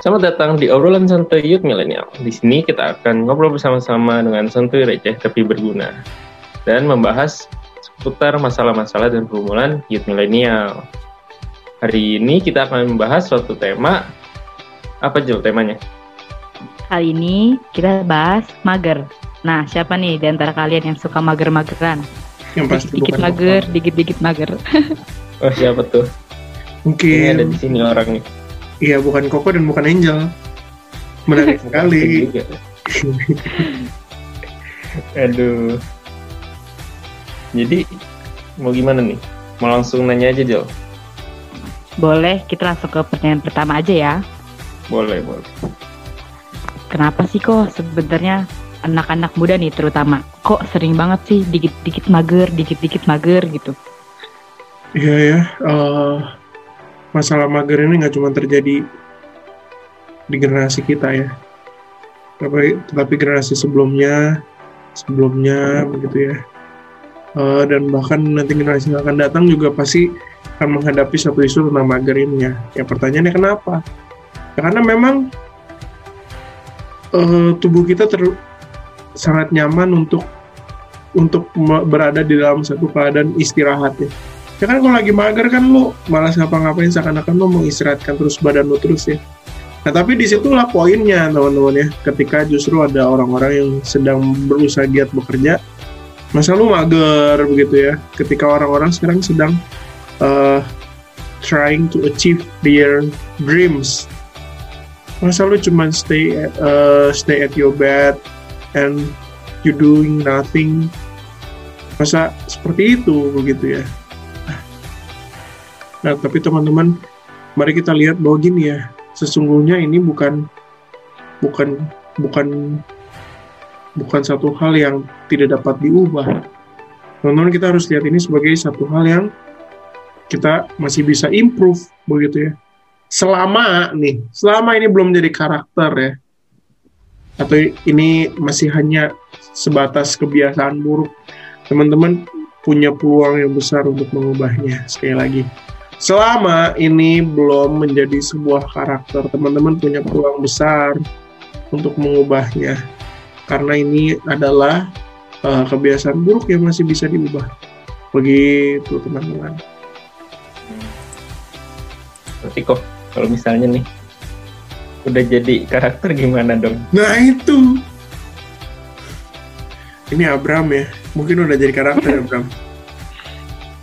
Selamat datang di obrolan santuy Youth Millennial. Di sini kita akan ngobrol bersama-sama dengan santuy receh tapi berguna dan membahas seputar masalah-masalah dan pergumulan Youth Millennial. Hari ini kita akan membahas suatu tema. Apa Jul temanya? Kali ini kita bahas mager. Nah, siapa nih di antara kalian yang suka mager-mageran? Yang pasti Dikit mager, dikit-dikit mager. Oh siapa tuh? Ini ada Mungkin di sini orangnya. Iya bukan Koko dan bukan Angel. Menarik sekali. Juga. Aduh. Jadi mau gimana nih? Mau langsung nanya aja Jol? Boleh, kita langsung ke pertanyaan pertama aja ya. Boleh, boleh. Kenapa sih kok sebenarnya anak-anak muda nih terutama kok sering banget sih dikit-dikit mager, dikit-dikit mager gitu. Iya ya. eh, masalah mager ini nggak cuma terjadi di generasi kita ya. Tapi, tetapi generasi sebelumnya, sebelumnya begitu ya. Eh, dan bahkan nanti generasi yang akan datang juga pasti akan menghadapi satu isu tentang mager ini ya. Ya pertanyaannya kenapa? Ya, karena memang eh, tubuh kita ter- sangat nyaman untuk untuk berada di dalam satu keadaan istirahat ya. Ya kan kalau lagi mager kan lu malas ngapa-ngapain seakan-akan lu mau istirahatkan terus badan lu terus ya. Nah tapi di situlah poinnya teman-teman ya. Ketika justru ada orang-orang yang sedang berusaha giat bekerja, masa lu mager begitu ya. Ketika orang-orang sekarang sedang uh, trying to achieve their dreams, masa lu cuma stay at, uh, stay at your bed and you doing nothing. Masa seperti itu begitu ya. Nah, tapi teman-teman, mari kita lihat bahwa gini ya, sesungguhnya ini bukan bukan bukan bukan satu hal yang tidak dapat diubah. Teman-teman kita harus lihat ini sebagai satu hal yang kita masih bisa improve begitu ya. Selama nih, selama ini belum jadi karakter ya. Atau ini masih hanya sebatas kebiasaan buruk. Teman-teman punya peluang yang besar untuk mengubahnya. Sekali lagi, selama ini belum menjadi sebuah karakter, teman-teman punya peluang besar untuk mengubahnya. Karena ini adalah uh, kebiasaan buruk yang masih bisa diubah. Begitu teman-teman. Nanti kok kalau misalnya nih udah jadi karakter gimana dong? Nah itu. Ini Abram ya. Mungkin udah jadi karakter Abram.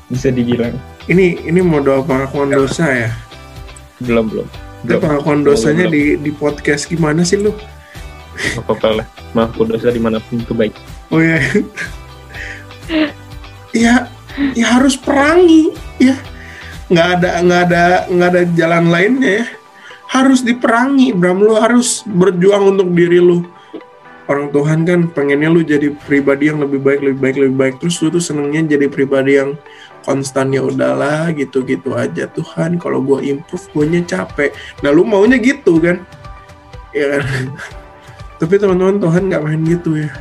Bisa dibilang Ini ini mau doa pengakuan dosa ya. belum belum. Itu pengakuan dosanya di di podcast gimana sih lu? Gak apa-apa lah. Maaf dosa di mana pun itu baik. Oh ya. ya, ya harus perangi ya. Nggak ada nggak ada nggak ada jalan lainnya ya. Harus diperangi, Bram. Lu harus berjuang untuk diri lu. Orang Tuhan kan pengennya lu jadi pribadi yang lebih baik, lebih baik, lebih baik. Terus lu tuh senengnya jadi pribadi yang konstan ya udahlah gitu-gitu aja Tuhan. Kalau gua improve, guanya capek. Nah lu maunya gitu kan? Ya kan? Tapi teman-teman Tuhan nggak main gitu ya.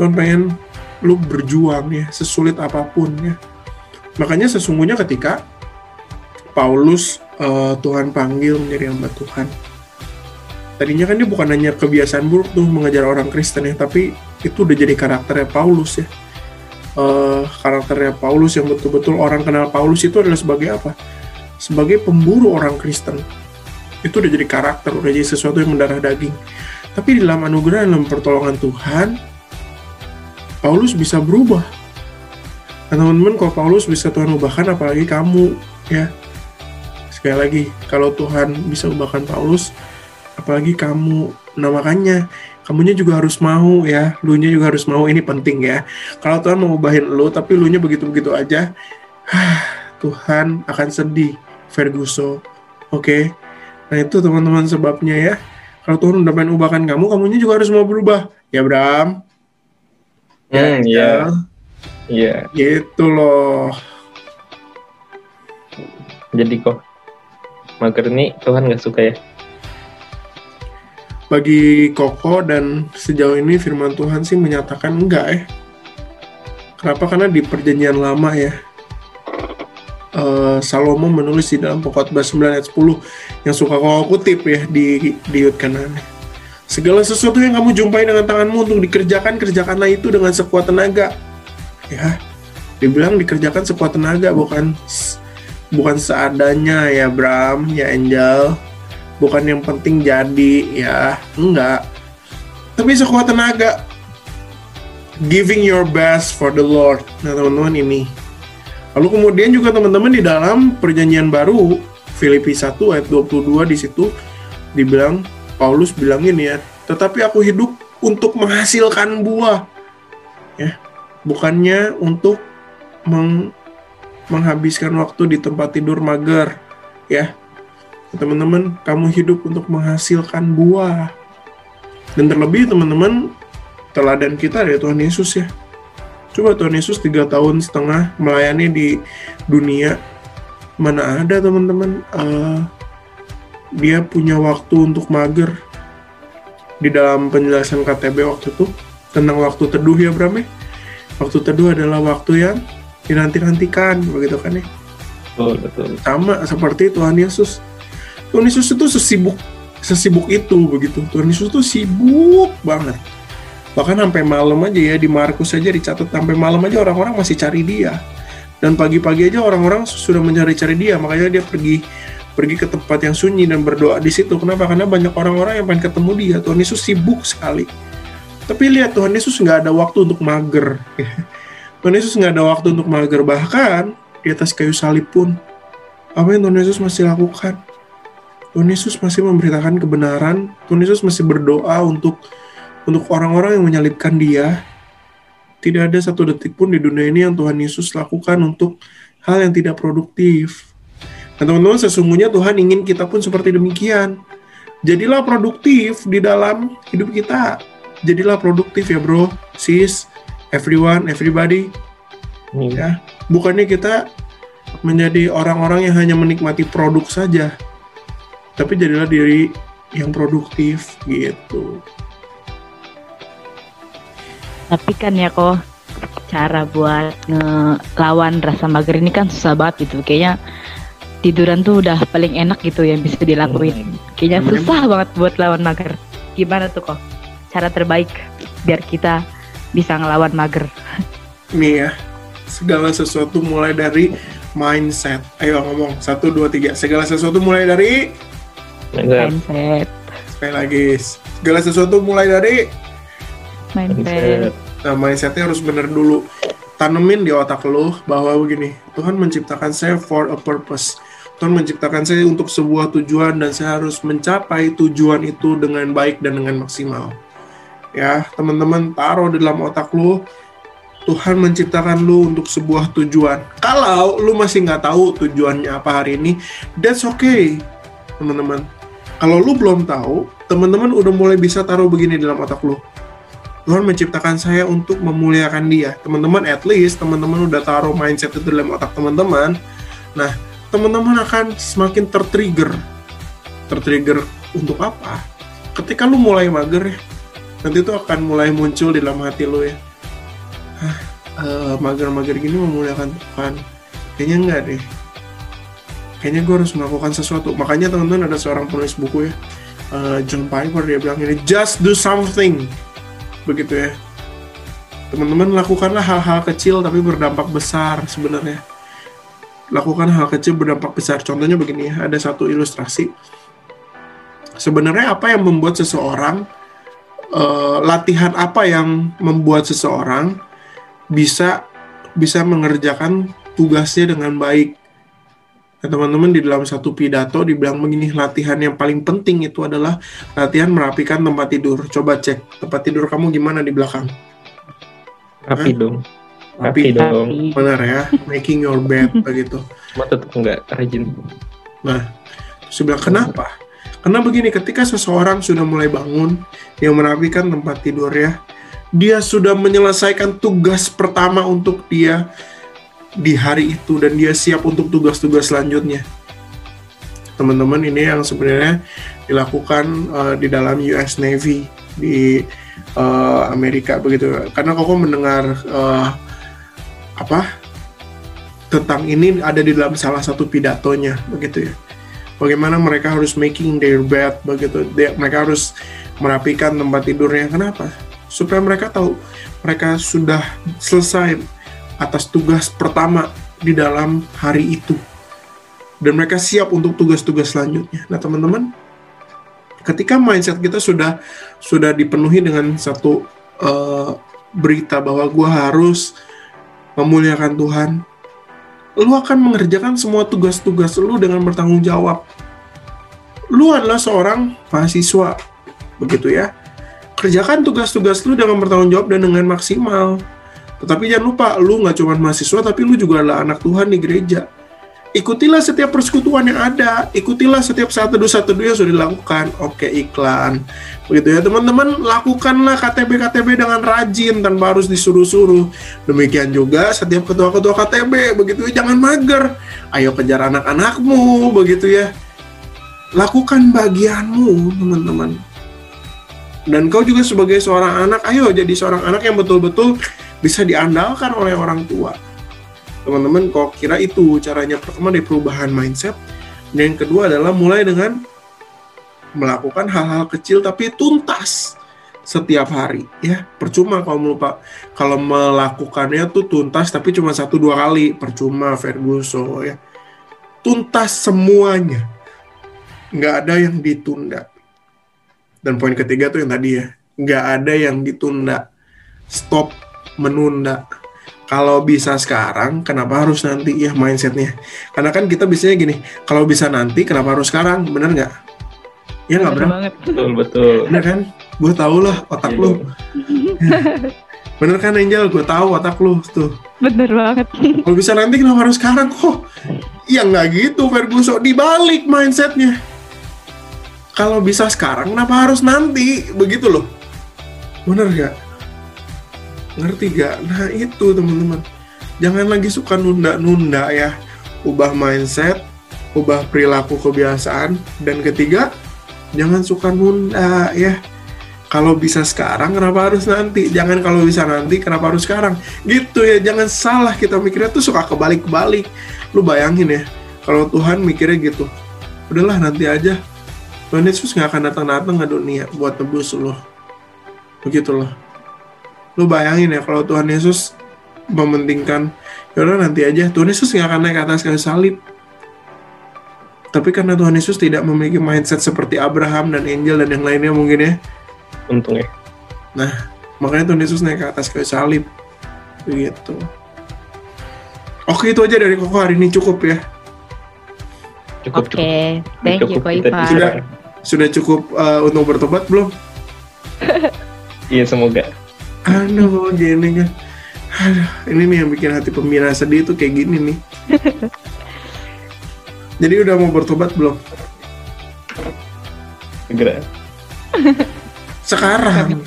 Tuhan pengen lu berjuang ya, sesulit apa pun ya. Makanya sesungguhnya ketika Paulus eh, Tuhan panggil menjadi hamba Tuhan. Tadinya kan dia bukan hanya kebiasaan buruk tuh mengejar orang Kristen ya, tapi itu udah jadi karakternya Paulus ya. Eh, karakternya Paulus yang betul-betul orang kenal Paulus itu adalah sebagai apa? Sebagai pemburu orang Kristen. Itu udah jadi karakter, udah jadi sesuatu yang mendarah daging. Tapi di dalam anugerah dalam pertolongan Tuhan, Paulus bisa berubah. Nah, teman-teman, kalau Paulus bisa Tuhan ubahkan, apalagi kamu, ya. Sekali lagi, kalau Tuhan bisa ubahkan Paulus, apalagi kamu. Nah, makanya, kamunya juga harus mau, ya. Lu nya juga harus mau, ini penting, ya. Kalau Tuhan mau ubahin lu, tapi lu nya begitu-begitu aja, Tuhan akan sedih, Ferguson. Oke? Nah, itu teman-teman sebabnya, ya. Kalau Tuhan udah pengen ubahkan kamu, kamunya juga harus mau berubah. Ya, Bram? Hmm, iya. Iya. Gitu loh. Jadi kok mager nih Tuhan nggak suka ya? Bagi Koko dan sejauh ini firman Tuhan sih menyatakan enggak ya. Kenapa? Karena di perjanjian lama ya. uh, Salomo menulis di dalam Pengkhotbah 9 ayat 10 yang suka kau kutip ya di di Yud Kanan. Segala sesuatu yang kamu jumpai dengan tanganmu untuk dikerjakan, kerjakanlah itu dengan sekuat tenaga. Ya, dibilang dikerjakan sekuat tenaga bukan bukan seadanya ya Bram, ya Angel. Bukan yang penting jadi ya, enggak. Tapi sekuat tenaga. Giving your best for the Lord. Nah teman-teman ini Lalu kemudian juga teman-teman di dalam perjanjian baru Filipi 1 ayat 22 di situ dibilang Paulus bilang ini ya, tetapi aku hidup untuk menghasilkan buah. Ya. Bukannya untuk meng menghabiskan waktu di tempat tidur mager, ya. Teman-teman, kamu hidup untuk menghasilkan buah. Dan terlebih teman-teman, teladan kita ya Tuhan Yesus ya Coba Tuhan Yesus tiga tahun setengah melayani di dunia, mana ada teman-teman uh, dia punya waktu untuk mager di dalam penjelasan KTB waktu itu tentang waktu teduh ya Bram ya. Waktu teduh adalah waktu yang dinanti-nantikan begitu kan ya. Betul, betul. Sama seperti Tuhan Yesus. Tuhan Yesus itu sesibuk sesibuk itu begitu. Tuhan Yesus itu sibuk banget. Bahkan sampai malam aja ya di Markus saja dicatat sampai malam aja orang-orang masih cari dia. Dan pagi-pagi aja orang-orang sudah mencari-cari dia makanya dia pergi pergi ke tempat yang sunyi dan berdoa di situ. Kenapa? Karena banyak orang-orang yang pengen ketemu dia. Tuhan Yesus sibuk sekali. Tapi lihat Tuhan Yesus nggak ada waktu untuk mager. Tuhan Yesus nggak ada waktu untuk mager. Bahkan di atas kayu salib pun apa yang Tuhan Yesus masih lakukan Tuhan Yesus masih memberitakan kebenaran Tuhan Yesus masih berdoa untuk untuk orang-orang yang menyalibkan dia, tidak ada satu detik pun di dunia ini yang Tuhan Yesus lakukan untuk hal yang tidak produktif. Dan teman-teman, sesungguhnya Tuhan ingin kita pun seperti demikian. Jadilah produktif di dalam hidup kita. Jadilah produktif ya bro, sis, everyone, everybody. Hmm. Ya, bukannya kita menjadi orang-orang yang hanya menikmati produk saja, tapi jadilah diri yang produktif gitu. Tapi kan ya kok cara buat ngelawan rasa mager ini kan susah banget gitu. Kayaknya tiduran tuh udah paling enak gitu yang bisa dilakuin. Hmm. kayaknya hmm. susah banget buat lawan mager. Gimana tuh kok cara terbaik biar kita bisa ngelawan mager? Nih ya segala sesuatu mulai dari mindset. Ayo ngomong satu dua tiga. Segala sesuatu mulai dari mindset sekali lagi segala sesuatu mulai dari mindset. Nah, mindsetnya harus bener dulu. Tanemin di otak lo bahwa begini, Tuhan menciptakan saya for a purpose. Tuhan menciptakan saya untuk sebuah tujuan dan saya harus mencapai tujuan itu dengan baik dan dengan maksimal. Ya, teman-teman taruh di dalam otak lo, Tuhan menciptakan lu untuk sebuah tujuan. Kalau lu masih nggak tahu tujuannya apa hari ini, that's okay, teman-teman. Kalau lu belum tahu, teman-teman udah mulai bisa taruh begini dalam otak lu. Tuhan menciptakan saya untuk memuliakan dia. Teman-teman, at least teman-teman udah taruh mindset itu dalam otak teman-teman. Nah, teman-teman akan semakin tertrigger. Tertrigger untuk apa? Ketika lu mulai mager ya, nanti itu akan mulai muncul di dalam hati lu ya. Hah, uh, mager-mager gini memuliakan Tuhan. Kayaknya enggak deh. Kayaknya gue harus melakukan sesuatu. Makanya teman-teman ada seorang penulis buku ya, uh, John Piper dia bilang ini, just do something. Begitu ya. Teman-teman lakukanlah hal-hal kecil tapi berdampak besar sebenarnya. Lakukan hal kecil berdampak besar. Contohnya begini ya ada satu ilustrasi. Sebenarnya apa yang membuat seseorang uh, latihan apa yang membuat seseorang bisa bisa mengerjakan tugasnya dengan baik Nah, teman-teman di dalam satu pidato dibilang begini, latihan yang paling penting itu adalah latihan merapikan tempat tidur. Coba cek tempat tidur kamu gimana di belakang. Rapi dong. Rapi, Rapi dong. Benar ya, making your bed begitu. Cuma tetap enggak rajin. Nah, sebelah kenapa? Karena begini, ketika seseorang sudah mulai bangun, yang merapikan tempat tidur ya, dia sudah menyelesaikan tugas pertama untuk dia di hari itu dan dia siap untuk tugas-tugas selanjutnya. Teman-teman ini yang sebenarnya dilakukan uh, di dalam US Navy di uh, Amerika begitu. Karena koko mendengar uh, apa tentang ini ada di dalam salah satu pidatonya begitu ya. Bagaimana mereka harus making their bed begitu. Mereka harus merapikan tempat tidurnya. Kenapa? Supaya mereka tahu mereka sudah selesai atas tugas pertama di dalam hari itu dan mereka siap untuk tugas-tugas selanjutnya nah teman-teman ketika mindset kita sudah sudah dipenuhi dengan satu eh, berita bahwa gua harus memuliakan Tuhan lu akan mengerjakan semua tugas-tugas lu dengan bertanggung jawab. Lu adalah seorang mahasiswa, begitu ya. Kerjakan tugas-tugas lu dengan bertanggung jawab dan dengan maksimal. Tetapi jangan lupa, lu nggak cuma mahasiswa, tapi lu juga adalah anak Tuhan di gereja. Ikutilah setiap persekutuan yang ada, ikutilah setiap satu teduh satu teduh yang sudah dilakukan. Oke, iklan. Begitu ya, teman-teman, lakukanlah KTB-KTB dengan rajin tanpa harus disuruh-suruh. Demikian juga setiap ketua-ketua KTB, begitu ya, jangan mager. Ayo kejar anak-anakmu, begitu ya. Lakukan bagianmu, teman-teman. Dan kau juga sebagai seorang anak, ayo jadi seorang anak yang betul-betul bisa diandalkan oleh orang tua. Teman-teman, kau kira itu caranya pertama dari perubahan mindset. Dan yang kedua adalah mulai dengan melakukan hal-hal kecil tapi tuntas setiap hari ya. Percuma kalau melupa kalau melakukannya tuh tuntas tapi cuma satu dua kali. Percuma Ferguson ya. Tuntas semuanya. Nggak ada yang ditunda. Dan poin ketiga tuh yang tadi ya. Nggak ada yang ditunda. Stop menunda. Kalau bisa sekarang kenapa harus nanti? Ya mindsetnya. Karena kan kita biasanya gini kalau bisa nanti kenapa harus sekarang? Bener nggak? Ya nggak Bener banget. betul betul. Bener kan? Gue tau lah otak lu. Bener kan Angel? Gue tahu otak lu tuh. Bener banget. kalau bisa nanti kenapa harus sekarang? Kok? Ya nggak gitu Ferguson. Dibalik mindsetnya. Kalau bisa sekarang kenapa harus nanti? Begitu loh. Bener gak ngerti gak nah itu teman-teman. Jangan lagi suka nunda-nunda ya. Ubah mindset ubah perilaku kebiasaan. Dan ketiga jangan suka nunda ya. Kalau bisa sekarang kenapa harus nanti? Jangan kalau bisa nanti kenapa harus sekarang? Gitu ya jangan salah kita mikirnya tuh suka kebalik-balik. Lu bayangin ya kalau Tuhan mikirnya gitu udahlah nanti aja. Tuhan Yesus nggak akan datang-datang ke dunia buat tebus loh lu bayangin ya kalau Tuhan Yesus mementingkan yaudah nanti aja. Tuhan Yesus nggak akan naik ke atas kayu salib. Tapi karena Tuhan Yesus tidak memiliki mindset seperti Abraham dan Angel dan yang lainnya mungkin ya. Untung ya. Makanya Tuhan Yesus naik ke atas kayu salib. Begitu. Oke itu aja dari Koko hari ini. Cukup ya. Cukup Oke, cukup. thank you Cukup Ko bisa. Sudah. sudah cukup uh, untuk bertobat belum? Iya semoga aduh gini kan aduh ini nih yang bikin hati pembina sedih tuh kayak gini nih. Jadi udah mau bertobat belum? Segera. Sekarang?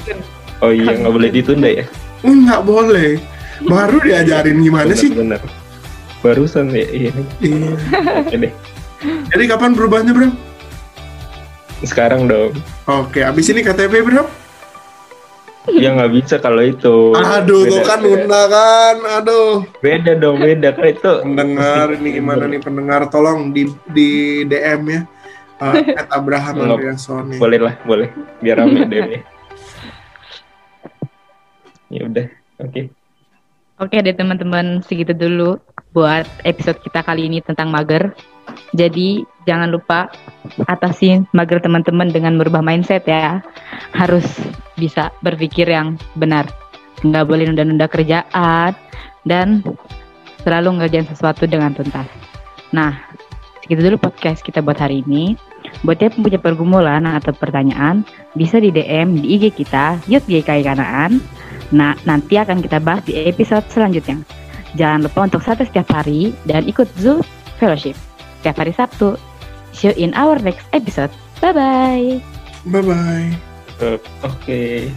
Oh iya nggak boleh ditunda ya? Nggak boleh. Baru diajarin gimana sih? Benar barusan ya iya. Iya. oke deh. Jadi kapan berubahnya bro sekarang dong. Oke abis ini KTP bro ya nggak bisa kalau itu. Aduh tuh Beda- kan unda kan. Aduh. Beda dong beda. Kan itu pendengar ini gimana nih? Pendengar tolong di di DM ya. Uh, at Abraham Andreasoni boleh lah boleh. Biar rame deh ya ya udah oke. Oke deh teman-teman, segitu dulu buat episode kita kali ini tentang mager. Jadi jangan lupa atasi mager teman-teman dengan merubah mindset ya. Harus bisa berpikir yang benar. Nggak boleh nunda-nunda kerjaan dan selalu ngerjain sesuatu dengan tuntas. Nah, segitu dulu podcast kita buat hari ini. Buat yang punya pergumulan atau pertanyaan, bisa di DM di IG kita, Youth GKI Kanaan. Nah, nanti akan kita bahas di episode selanjutnya. Jangan lupa untuk satu setiap hari dan ikut Zoo Fellowship setiap hari Sabtu. See you in our next episode. Bye-bye. bye bye oke